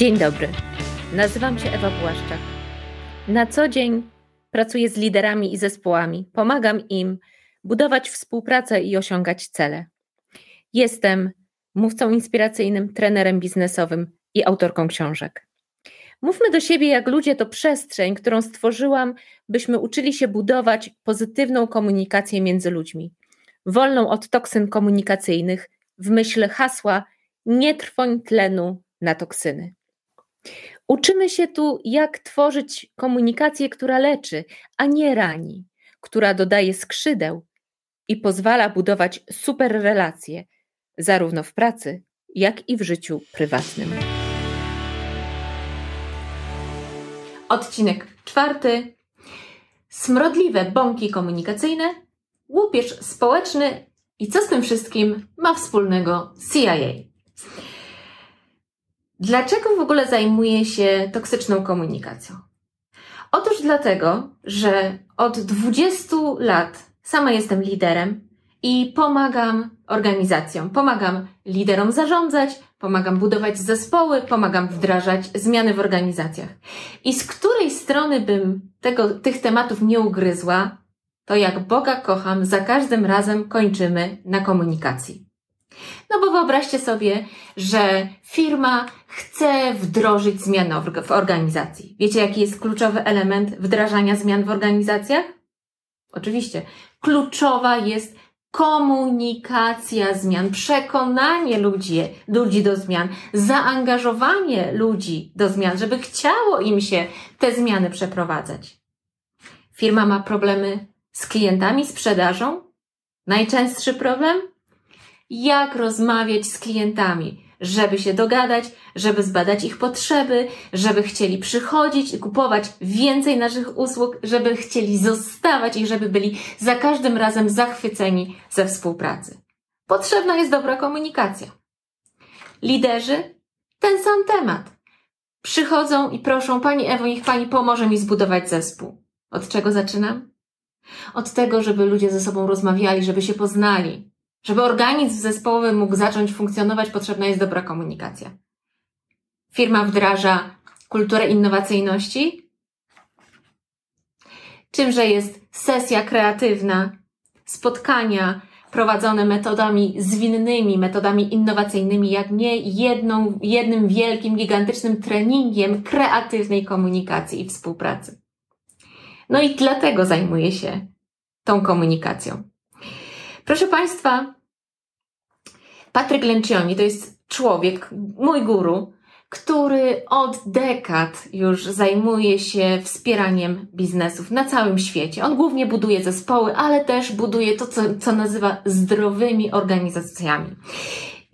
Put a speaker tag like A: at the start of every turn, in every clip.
A: Dzień dobry. Nazywam się Ewa Błaszczak. Na co dzień pracuję z liderami i zespołami. Pomagam im budować współpracę i osiągać cele. Jestem mówcą inspiracyjnym, trenerem biznesowym i autorką książek. Mówmy do siebie jak ludzie to przestrzeń, którą stworzyłam, byśmy uczyli się budować pozytywną komunikację między ludźmi, wolną od toksyn komunikacyjnych, w myśl hasła nie trwoń tlenu na toksyny. Uczymy się tu, jak tworzyć komunikację, która leczy, a nie rani, która dodaje skrzydeł i pozwala budować super relacje, zarówno w pracy, jak i w życiu prywatnym. Odcinek czwarty. Smrodliwe bąki komunikacyjne, łupież społeczny i co z tym wszystkim ma wspólnego CIA. Dlaczego w ogóle zajmuję się toksyczną komunikacją? Otóż dlatego, że od 20 lat sama jestem liderem i pomagam organizacjom, pomagam liderom zarządzać, pomagam budować zespoły, pomagam wdrażać zmiany w organizacjach. I z której strony bym tego, tych tematów nie ugryzła, to jak Boga kocham, za każdym razem kończymy na komunikacji. No bo wyobraźcie sobie, że firma chce wdrożyć zmiany w organizacji. Wiecie, jaki jest kluczowy element wdrażania zmian w organizacjach? Oczywiście. Kluczowa jest komunikacja zmian, przekonanie ludzi, ludzi do zmian, zaangażowanie ludzi do zmian, żeby chciało im się te zmiany przeprowadzać. Firma ma problemy z klientami, sprzedażą. Najczęstszy problem? Jak rozmawiać z klientami, żeby się dogadać, żeby zbadać ich potrzeby, żeby chcieli przychodzić i kupować więcej naszych usług, żeby chcieli zostawać i żeby byli za każdym razem zachwyceni ze współpracy. Potrzebna jest dobra komunikacja. Liderzy ten sam temat. Przychodzą i proszą, Pani Ewo, niech Pani pomoże mi zbudować zespół. Od czego zaczynam? Od tego, żeby ludzie ze sobą rozmawiali, żeby się poznali. Żeby organizm zespołowy mógł zacząć funkcjonować, potrzebna jest dobra komunikacja. Firma wdraża kulturę innowacyjności. Czymże jest sesja kreatywna, spotkania prowadzone metodami zwinnymi, metodami innowacyjnymi, jak nie jedną, jednym wielkim, gigantycznym treningiem kreatywnej komunikacji i współpracy. No i dlatego zajmuję się tą komunikacją. Proszę Państwa, Patryk Lencioni to jest człowiek, mój guru, który od dekad już zajmuje się wspieraniem biznesów na całym świecie. On głównie buduje zespoły, ale też buduje to, co, co nazywa zdrowymi organizacjami.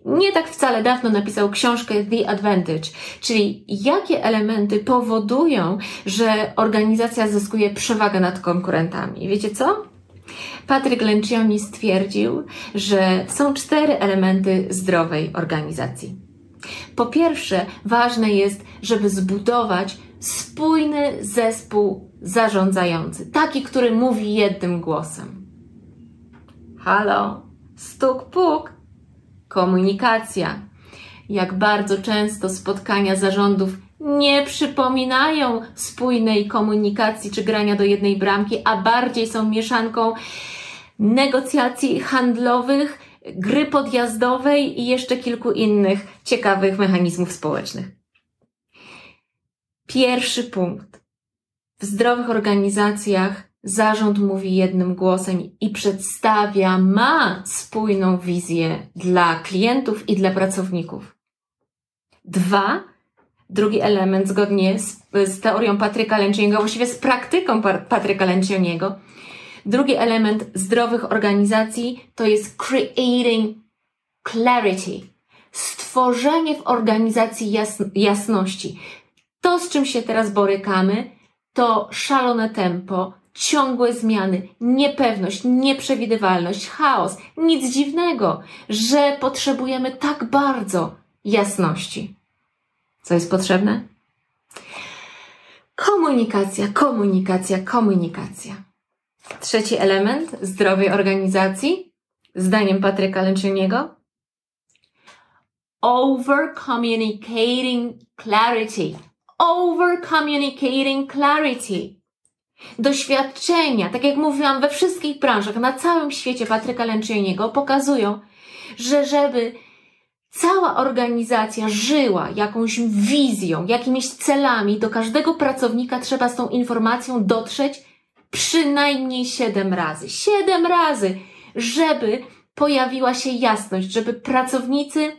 A: Nie tak wcale dawno napisał książkę The Advantage, czyli jakie elementy powodują, że organizacja zyskuje przewagę nad konkurentami. Wiecie co? Patryk Lencioni stwierdził, że są cztery elementy zdrowej organizacji. Po pierwsze, ważne jest, żeby zbudować spójny zespół zarządzający, taki, który mówi jednym głosem. Halo, stuk puk, komunikacja. Jak bardzo często spotkania zarządów nie przypominają spójnej komunikacji czy grania do jednej bramki, a bardziej są mieszanką negocjacji handlowych, gry podjazdowej i jeszcze kilku innych ciekawych mechanizmów społecznych. Pierwszy punkt. W zdrowych organizacjach zarząd mówi jednym głosem i przedstawia, ma spójną wizję dla klientów i dla pracowników. Dwa, drugi element zgodnie z, z teorią Patryka Lencioniego, właściwie z praktyką Patryka Lencioniego, Drugi element zdrowych organizacji to jest creating clarity. Stworzenie w organizacji jasności. To, z czym się teraz borykamy, to szalone tempo, ciągłe zmiany, niepewność, nieprzewidywalność, chaos. Nic dziwnego, że potrzebujemy tak bardzo jasności. Co jest potrzebne? Komunikacja, komunikacja, komunikacja. Trzeci element zdrowej organizacji, zdaniem Patryka Lęczyniego, over communicating clarity. Over communicating clarity. Doświadczenia, tak jak mówiłam, we wszystkich branżach, na całym świecie Patryka Lencioniego pokazują, że żeby cała organizacja żyła jakąś wizją, jakimiś celami, do każdego pracownika trzeba z tą informacją dotrzeć przynajmniej siedem razy. Siedem razy, żeby pojawiła się jasność, żeby pracownicy,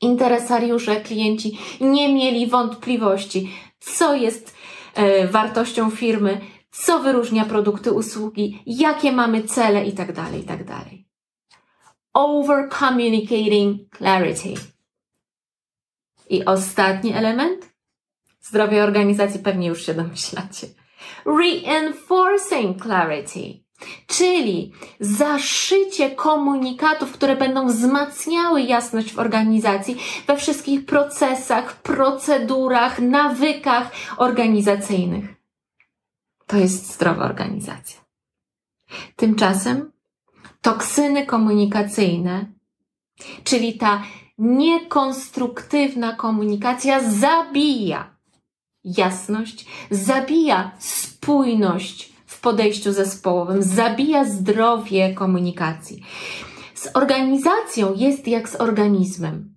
A: interesariusze, klienci nie mieli wątpliwości, co jest e, wartością firmy, co wyróżnia produkty, usługi, jakie mamy cele itd., tak itd. Over communicating clarity. I ostatni element? Zdrowie organizacji pewnie już się domyślacie. Reinforcing clarity. Czyli zaszycie komunikatów, które będą wzmacniały jasność w organizacji we wszystkich procesach, procedurach, nawykach organizacyjnych. To jest zdrowa organizacja. Tymczasem toksyny komunikacyjne, czyli ta niekonstruktywna komunikacja zabija jasność, zabija spójność w podejściu zespołowym, zabija zdrowie komunikacji. Z organizacją jest jak z organizmem.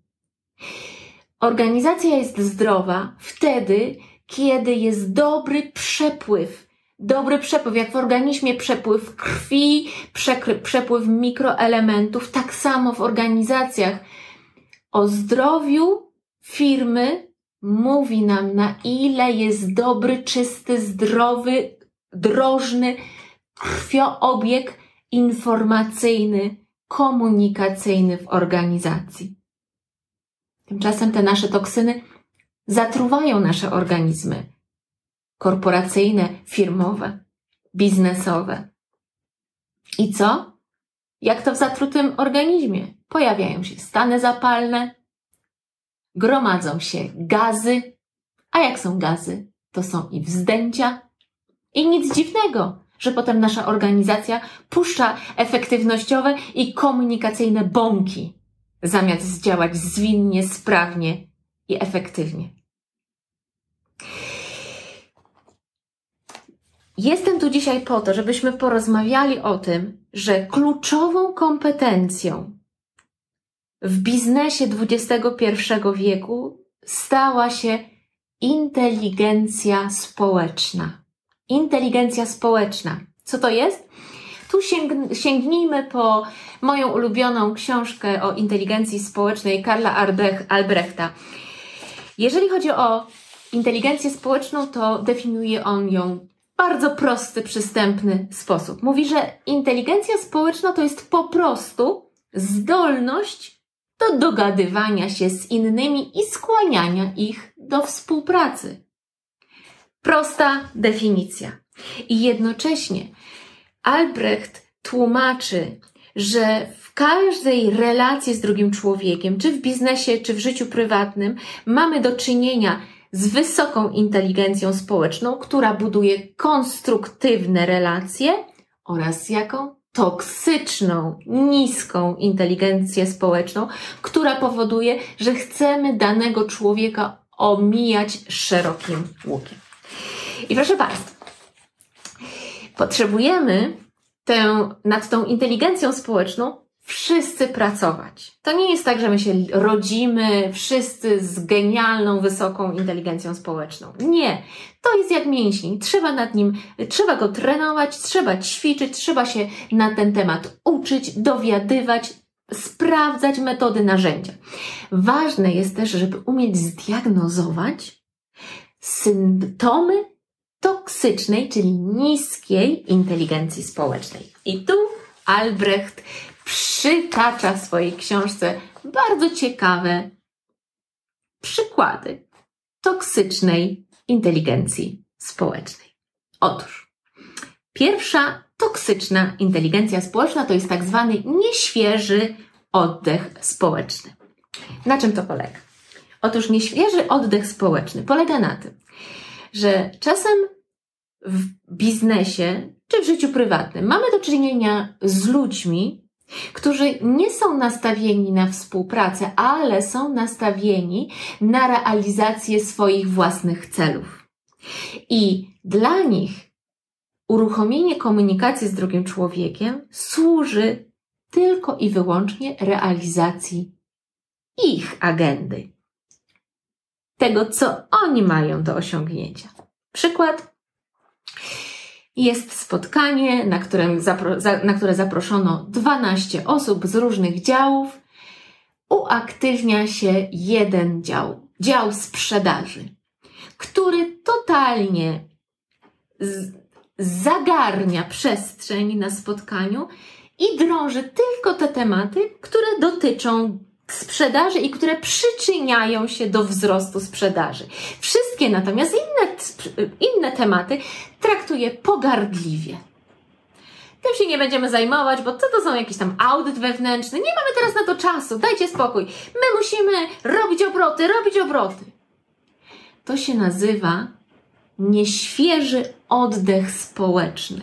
A: Organizacja jest zdrowa wtedy, kiedy jest dobry przepływ. Dobry przepływ, jak w organizmie przepływ krwi, przepływ mikroelementów, tak samo w organizacjach. O zdrowiu firmy mówi nam, na ile jest dobry, czysty, zdrowy, drożny krwioobieg informacyjny, komunikacyjny w organizacji. Tymczasem te nasze toksyny zatruwają nasze organizmy korporacyjne, firmowe, biznesowe. I co? Jak to w zatrutym organizmie? Pojawiają się stany zapalne, gromadzą się gazy, a jak są gazy, to są i wzdęcia, i nic dziwnego, że potem nasza organizacja puszcza efektywnościowe i komunikacyjne bąki, zamiast działać zwinnie, sprawnie i efektywnie. Jestem tu dzisiaj po to, żebyśmy porozmawiali o tym, że kluczową kompetencją w biznesie XXI wieku stała się inteligencja społeczna. Inteligencja społeczna. Co to jest? Tu sięgnijmy po moją ulubioną książkę o inteligencji społecznej Karla Albrechta. Jeżeli chodzi o inteligencję społeczną, to definiuje on ją bardzo prosty, przystępny sposób. Mówi, że inteligencja społeczna to jest po prostu zdolność do dogadywania się z innymi i skłaniania ich do współpracy. Prosta definicja. I jednocześnie Albrecht tłumaczy, że w każdej relacji z drugim człowiekiem, czy w biznesie, czy w życiu prywatnym, mamy do czynienia z wysoką inteligencją społeczną, która buduje konstruktywne relacje oraz jaką? Toksyczną, niską inteligencję społeczną, która powoduje, że chcemy danego człowieka omijać szerokim łukiem. I proszę Państwa, potrzebujemy tę, nad tą inteligencją społeczną wszyscy pracować. To nie jest tak, że my się rodzimy wszyscy z genialną, wysoką inteligencją społeczną. Nie. To jest jak mięsień. Trzeba nad nim, trzeba go trenować, trzeba ćwiczyć, trzeba się na ten temat uczyć, dowiadywać, sprawdzać metody, narzędzia. Ważne jest też, żeby umieć zdiagnozować symptomy toksycznej, czyli niskiej inteligencji społecznej. I tu Albrecht przytacza w swojej książce bardzo ciekawe przykłady toksycznej inteligencji społecznej. Otóż, pierwsza toksyczna inteligencja społeczna to jest tak zwany nieświeży oddech społeczny. Na czym to polega? Otóż nieświeży oddech społeczny polega na tym, że czasem w biznesie czy w życiu prywatnym mamy do czynienia z ludźmi, którzy nie są nastawieni na współpracę, ale są nastawieni na realizację swoich własnych celów. I dla nich uruchomienie komunikacji z drugim człowiekiem służy tylko i wyłącznie realizacji ich agendy. Tego, co oni mają do osiągnięcia. Przykład. Jest spotkanie, na, którym na które zaproszono 12 osób z różnych działów. Uaktywnia się jeden dział, dział sprzedaży, który totalnie zagarnia przestrzeń na spotkaniu i drąży tylko te tematy, które dotyczą sprzedaży i które przyczyniają się do wzrostu sprzedaży. Wszystkie natomiast inne, inne tematy traktuje pogardliwie. Tym się nie będziemy zajmować, bo co to są jakiś tam audyt wewnętrzny? Nie mamy teraz na to czasu, dajcie spokój. My musimy robić obroty, robić obroty. To się nazywa nieświeży oddech społeczny,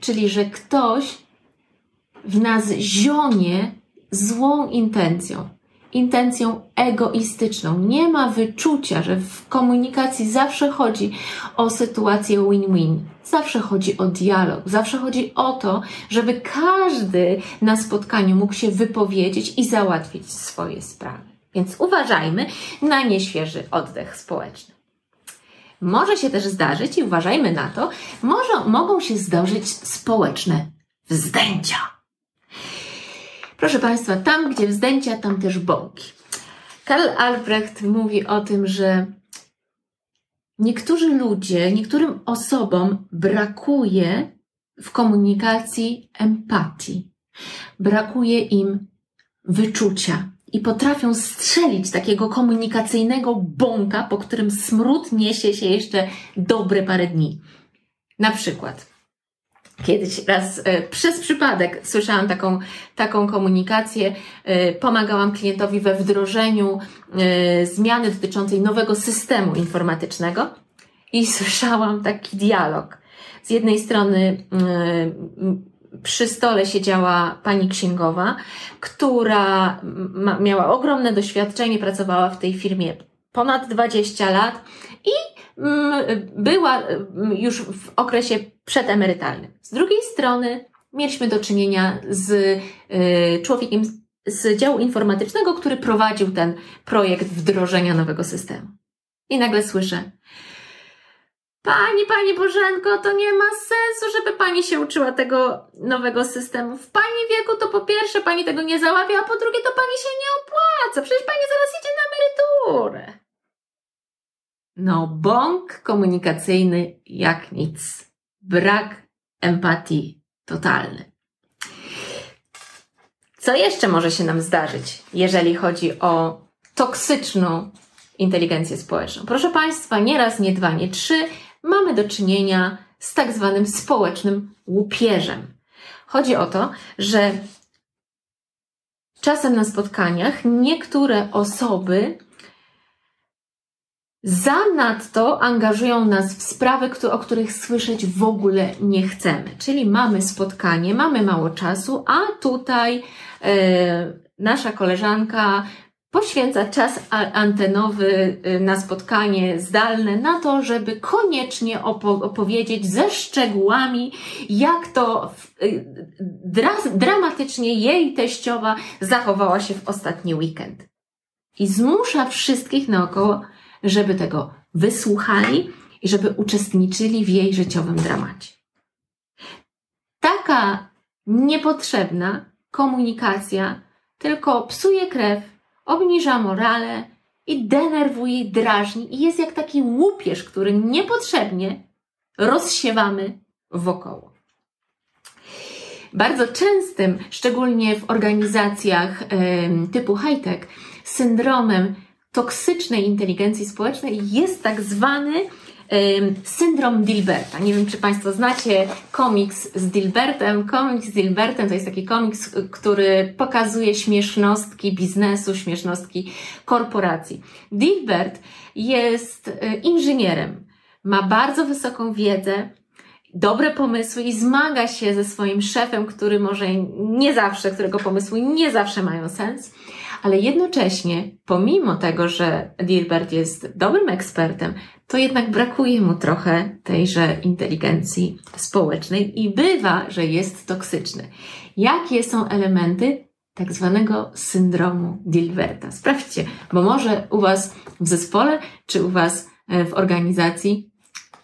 A: czyli że ktoś w nas zionie złą intencją, intencją egoistyczną. Nie ma wyczucia, że w komunikacji zawsze chodzi o sytuację win-win. Zawsze chodzi o dialog, zawsze chodzi o to, żeby każdy na spotkaniu mógł się wypowiedzieć i załatwić swoje sprawy. Więc uważajmy na nieświeży oddech społeczny. Może się też zdarzyć, i uważajmy na to, może, mogą się zdarzyć społeczne wzdęcia. Proszę Państwa, tam gdzie wzdęcia, tam też bąki. Karl Albrecht mówi o tym, że niektórzy ludzie, niektórym osobom brakuje w komunikacji empatii. Brakuje im wyczucia i potrafią strzelić takiego komunikacyjnego bąka, po którym smród niesie się jeszcze dobre parę dni. Na przykład, Kiedyś raz e, przez przypadek słyszałam taką, taką komunikację, e, pomagałam klientowi we wdrożeniu e, zmiany dotyczącej nowego systemu informatycznego i słyszałam taki dialog. Z jednej strony przy stole siedziała pani księgowa, która miała ogromne doświadczenie, pracowała w tej firmie ponad 20 lat i była już w okresie przedemerytalnym. Z drugiej strony mieliśmy do czynienia z y, człowiekiem z działu informatycznego, który prowadził ten projekt wdrożenia nowego systemu. I nagle słyszę, Pani, Pani Bożenko, to nie ma sensu, żeby Pani się uczyła tego nowego systemu. W Pani wieku to po pierwsze Pani tego nie załapia, a po drugie to Pani się nie opłaca. Przecież Pani zaraz idzie na emeryturę. No, bąk komunikacyjny jak nic. Brak empatii totalny. Co jeszcze może się nam zdarzyć, jeżeli chodzi o toksyczną inteligencję społeczną? Proszę Państwa, nie raz, nie dwa, nie trzy, mamy do czynienia z tak zwanym społecznym łupieżem. Chodzi o to, że czasem na spotkaniach niektóre osoby zanadto angażują nas w sprawy, o których słyszeć w ogóle nie chcemy. Czyli mamy spotkanie, mamy mało czasu, a tutaj e, nasza koleżanka poświęca czas antenowy e, na spotkanie zdalne na to, żeby koniecznie opo opowiedzieć ze szczegółami, jak to e, dra dramatycznie jej teściowa zachowała się w ostatni weekend. I zmusza wszystkich naokoło żeby tego wysłuchali i żeby uczestniczyli w jej życiowym dramacie. Taka niepotrzebna komunikacja tylko psuje krew, obniża morale i denerwuje, drażni i jest jak taki łupież, który niepotrzebnie rozsiewamy wokoło. Bardzo częstym, szczególnie w organizacjach typu high-tech, syndromem toksycznej inteligencji społecznej jest tak zwany syndrom Dilberta. Nie wiem, czy Państwo znacie komiks z Dilbertem. Komiks z Dilbertem to jest taki komiks, który pokazuje śmiesznostki biznesu, śmiesznostki korporacji. Dilbert jest e, inżynierem, ma bardzo wysoką wiedzę, dobre pomysły i zmaga się ze swoim szefem, który może nie zawsze, którego pomysły nie zawsze mają sens, ale jednocześnie, pomimo tego, że Dilbert jest dobrym ekspertem, to jednak brakuje mu trochę tejże inteligencji społecznej i bywa, że jest toksyczny. Jakie są elementy tak zwanego syndromu Dilberta? Sprawdźcie, bo może u Was w zespole czy u Was e, w organizacji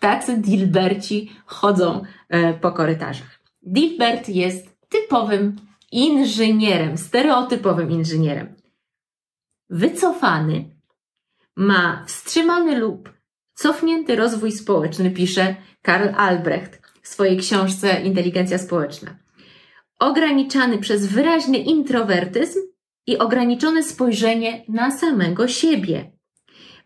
A: tacy Dilberci chodzą e, po korytarzach. Dilbert jest typowym inżynierem, stereotypowym inżynierem. Wycofany, ma wstrzymany lub cofnięty rozwój społeczny, pisze Karl Albrecht w swojej książce Inteligencja społeczna. Ograniczany przez wyraźny introwertyzm i ograniczone spojrzenie na samego siebie.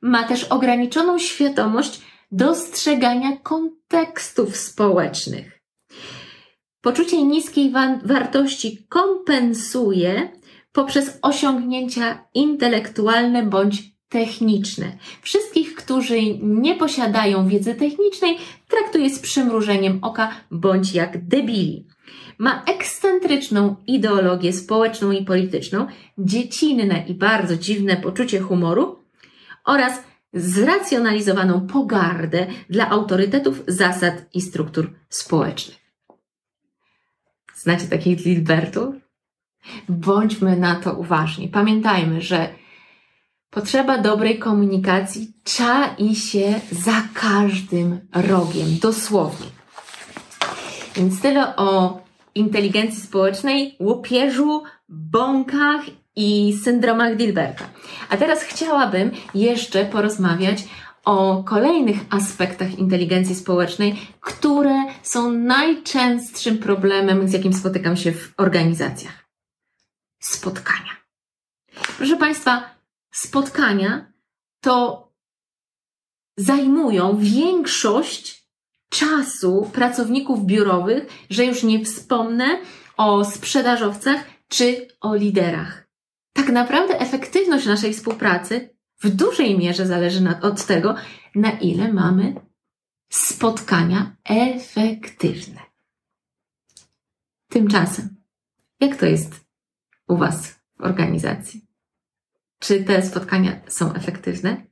A: Ma też ograniczoną świadomość dostrzegania kontekstów społecznych. Poczucie niskiej wa wartości kompensuje poprzez osiągnięcia intelektualne bądź techniczne. Wszystkich, którzy nie posiadają wiedzy technicznej, traktuje z przymrużeniem oka bądź jak debili. Ma ekscentryczną ideologię społeczną i polityczną, dziecinne i bardzo dziwne poczucie humoru oraz zracjonalizowaną pogardę dla autorytetów, zasad i struktur społecznych. Znacie takich Dilbertów? Bądźmy na to uważni. Pamiętajmy, że potrzeba dobrej komunikacji czai się za każdym rogiem, dosłownie. Więc tyle o inteligencji społecznej, łupieżu, bąkach i syndromach Dilberta. A teraz chciałabym jeszcze porozmawiać o kolejnych aspektach inteligencji społecznej, które są najczęstszym problemem, z jakim spotykam się w organizacjach. Spotkania. Proszę Państwa, spotkania to zajmują większość czasu pracowników biurowych, że już nie wspomnę o sprzedażowcach czy o liderach tak naprawdę efektywność naszej współpracy w dużej mierze zależy od tego, na ile mamy spotkania efektywne. Tymczasem, jak to jest u Was w organizacji? Czy te spotkania są efektywne?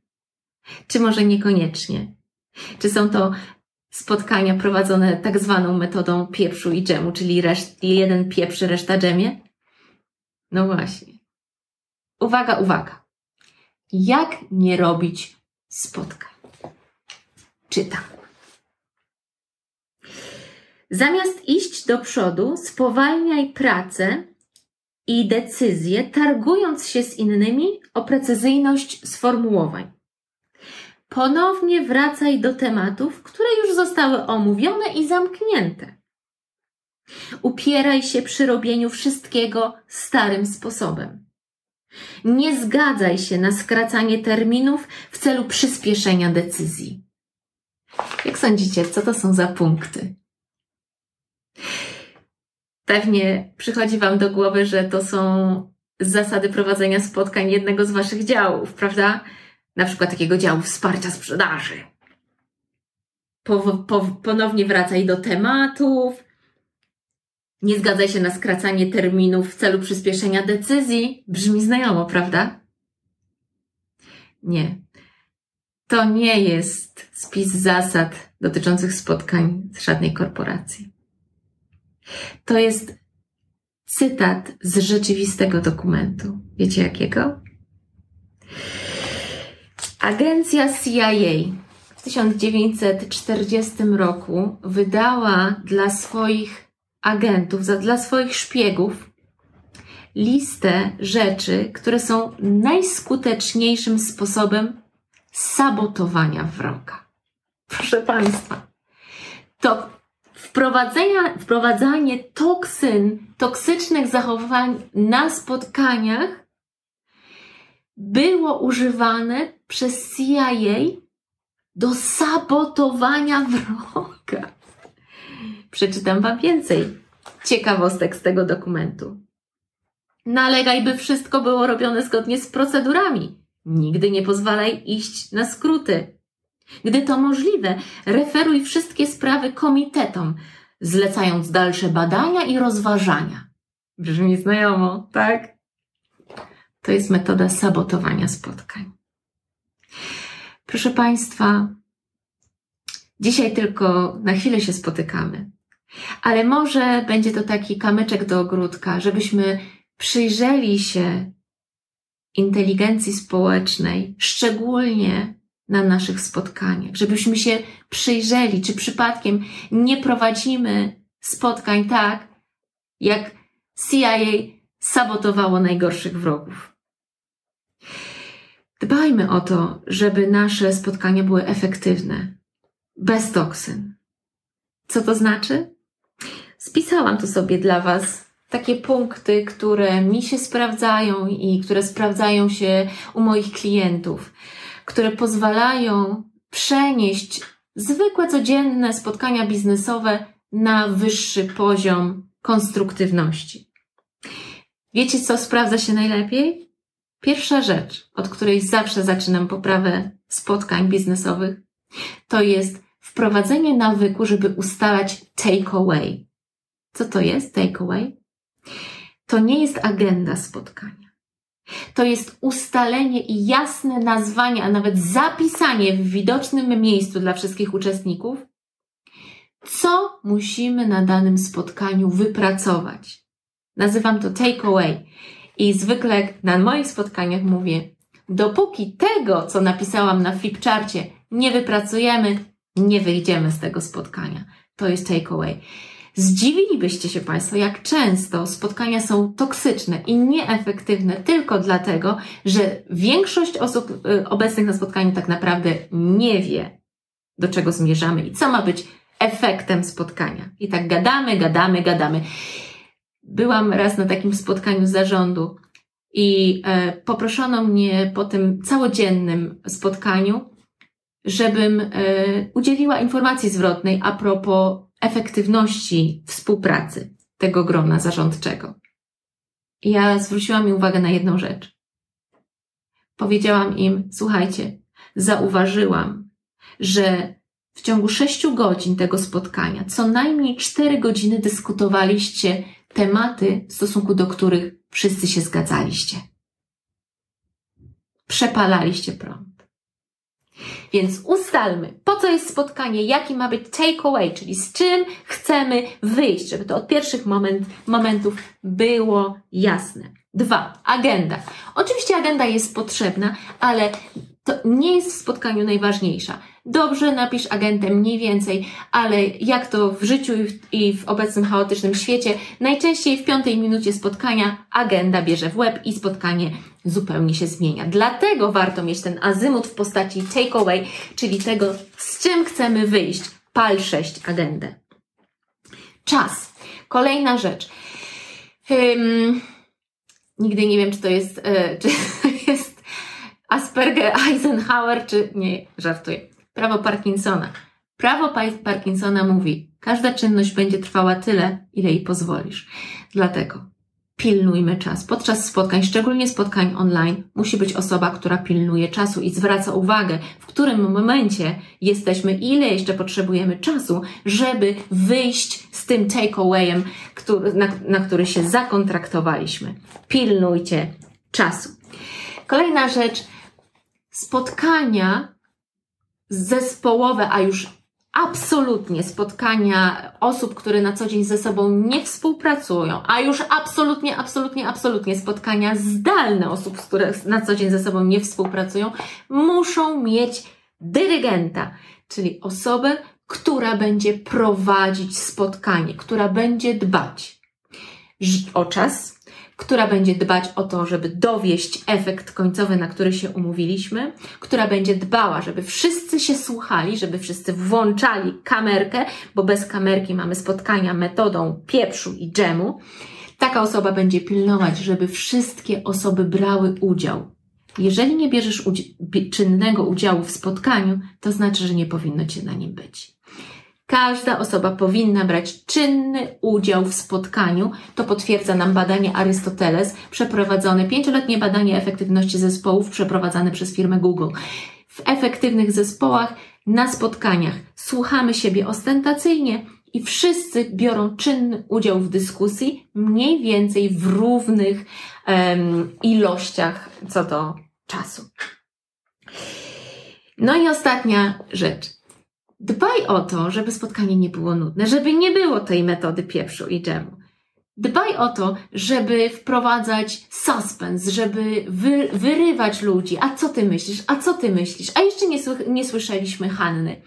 A: Czy może niekoniecznie? Czy są to spotkania prowadzone tak zwaną metodą pieprzu i dżemu, czyli reszt, jeden pieprzy, reszta dżemie? No właśnie. Uwaga, uwaga. Jak nie robić spotkań? Czytam. Zamiast iść do przodu, spowalniaj pracę i decyzje, targując się z innymi o precyzyjność sformułowań. Ponownie wracaj do tematów, które już zostały omówione i zamknięte. Upieraj się przy robieniu wszystkiego starym sposobem. Nie zgadzaj się na skracanie terminów w celu przyspieszenia decyzji. Jak sądzicie, co to są za punkty? Pewnie przychodzi Wam do głowy, że to są zasady prowadzenia spotkań jednego z Waszych działów, prawda? Na przykład takiego działu wsparcia sprzedaży. Po, po, ponownie wracaj do tematów, nie zgadzaj się na skracanie terminów w celu przyspieszenia decyzji. Brzmi znajomo, prawda? Nie. To nie jest spis zasad dotyczących spotkań z żadnej korporacji. To jest cytat z rzeczywistego dokumentu. Wiecie jakiego? Agencja CIA w 1940 roku wydała dla swoich agentów, za, dla swoich szpiegów listę rzeczy, które są najskuteczniejszym sposobem sabotowania wroga. Proszę Państwa, to wprowadzenia, wprowadzanie toksyn, toksycznych zachowań na spotkaniach było używane przez CIA do sabotowania wroga. Przeczytam Wam więcej ciekawostek z tego dokumentu. Nalegaj, by wszystko było robione zgodnie z procedurami. Nigdy nie pozwalaj iść na skróty. Gdy to możliwe, referuj wszystkie sprawy komitetom, zlecając dalsze badania i rozważania. Brzmi znajomo, tak? To jest metoda sabotowania spotkań. Proszę Państwa, dzisiaj tylko na chwilę się spotykamy, ale może będzie to taki kamyczek do ogródka, żebyśmy przyjrzeli się inteligencji społecznej, szczególnie na naszych spotkaniach, żebyśmy się przyjrzeli, czy przypadkiem nie prowadzimy spotkań tak, jak CIA sabotowało najgorszych wrogów. Dbajmy o to, żeby nasze spotkania były efektywne, bez toksyn. Co to znaczy? Spisałam tu sobie dla Was takie punkty, które mi się sprawdzają i które sprawdzają się u moich klientów, które pozwalają przenieść zwykłe, codzienne spotkania biznesowe na wyższy poziom konstruktywności. Wiecie, co sprawdza się najlepiej? Pierwsza rzecz, od której zawsze zaczynam poprawę spotkań biznesowych, to jest wprowadzenie nawyku, żeby ustalać takeaway. Co to jest takeaway? To nie jest agenda spotkania. To jest ustalenie i jasne nazwanie, a nawet zapisanie w widocznym miejscu dla wszystkich uczestników, co musimy na danym spotkaniu wypracować. Nazywam to takeaway. I zwykle na moich spotkaniach mówię, dopóki tego, co napisałam na flipcharcie, nie wypracujemy, nie wyjdziemy z tego spotkania. To jest takeaway. Zdziwilibyście się Państwo, jak często spotkania są toksyczne i nieefektywne tylko dlatego, że większość osób y, obecnych na spotkaniu tak naprawdę nie wie, do czego zmierzamy i co ma być efektem spotkania. I tak gadamy, gadamy, gadamy. Byłam raz na takim spotkaniu zarządu i e, poproszono mnie po tym całodziennym spotkaniu, żebym e, udzieliła informacji zwrotnej a propos efektywności współpracy tego grona zarządczego. Ja zwróciłam im uwagę na jedną rzecz. Powiedziałam im, słuchajcie, zauważyłam, że w ciągu sześciu godzin tego spotkania co najmniej cztery godziny dyskutowaliście tematy, w stosunku do których wszyscy się zgadzaliście. Przepalaliście prąd. Więc ustalmy, po co jest spotkanie, jaki ma być takeaway, czyli z czym chcemy wyjść, żeby to od pierwszych moment, momentów było jasne. Dwa, agenda. Oczywiście agenda jest potrzebna, ale to nie jest w spotkaniu najważniejsza. Dobrze napisz agentę mniej więcej, ale jak to w życiu i w, obecnym chaotycznym świecie, najczęściej w piątej minucie spotkania agenda bierze w łeb i spotkanie zupełnie się zmienia. Dlatego warto mieć ten azymut w postaci takeaway, czyli tego, z czym chcemy wyjść. Pal 6 agendę. Czas. Kolejna rzecz. Um, nigdy nie wiem, czy to jest, yy, czy Asperger, Eisenhower, czy nie, żartuję. Prawo Parkinsona. Prawo Parkinsona mówi, każda czynność będzie trwała tyle, ile jej pozwolisz. Dlatego pilnujmy czas. Podczas spotkań, szczególnie spotkań online, musi być osoba, która pilnuje czasu i zwraca uwagę, w którym momencie jesteśmy, ile jeszcze potrzebujemy czasu, żeby wyjść z tym takeawayem, który, na, na który się zakontraktowaliśmy. Pilnujcie czasu. Kolejna rzecz. Spotkania zespołowe, a już absolutnie spotkania osób, które na co dzień ze sobą nie współpracują, a już absolutnie, absolutnie, absolutnie spotkania zdalne osób, które na co dzień ze sobą nie współpracują, muszą mieć dyrygenta, czyli osobę, która będzie prowadzić spotkanie, która będzie dbać o czas, która będzie dbać o to, żeby dowieść efekt końcowy, na który się umówiliśmy, która będzie dbała, żeby wszyscy się słuchali, żeby wszyscy włączali kamerkę, bo bez kamerki mamy spotkania metodą pieprzu i dżemu. Taka osoba będzie pilnować, żeby wszystkie osoby brały udział. Jeżeli nie bierzesz udzi- czynnego udziału w spotkaniu, to znaczy, że nie powinno cię na nim być. Każda osoba powinna brać czynny udział w spotkaniu. To potwierdza nam badanie Arystoteles, przeprowadzone, pięcioletnie badanie efektywności zespołów przeprowadzane przez firmę Google. W efektywnych zespołach na spotkaniach słuchamy siebie ostentacyjnie i wszyscy biorą czynny udział w dyskusji, mniej więcej w równych um, ilościach co do czasu. No i ostatnia rzecz. Dbaj o to, żeby spotkanie nie było nudne, żeby nie było tej metody pieprzu i dżemu. Dbaj o to, żeby wprowadzać suspens, żeby wy, wyrywać ludzi. A co ty myślisz? A co ty myślisz? A jeszcze nie, nie słyszeliśmy Hanny.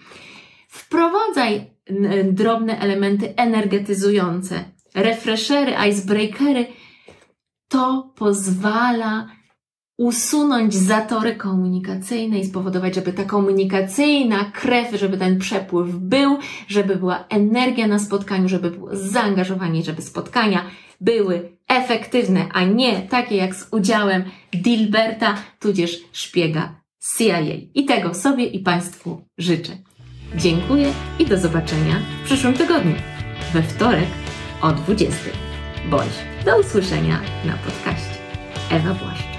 A: Wprowadzaj drobne elementy energetyzujące, refreshery, icebreakery. To pozwala usunąć zatory komunikacyjne i spowodować, żeby ta komunikacyjna krew, żeby ten przepływ był, żeby była energia na spotkaniu, żeby było zaangażowanie, żeby spotkania były efektywne, a nie takie jak z udziałem Dilberta, tudzież szpiega CIA. I tego sobie i Państwu życzę. Dziękuję i do zobaczenia w przyszłym tygodniu, we wtorek o 20. Bądź do usłyszenia na podcaście. Ewa Błaszcz.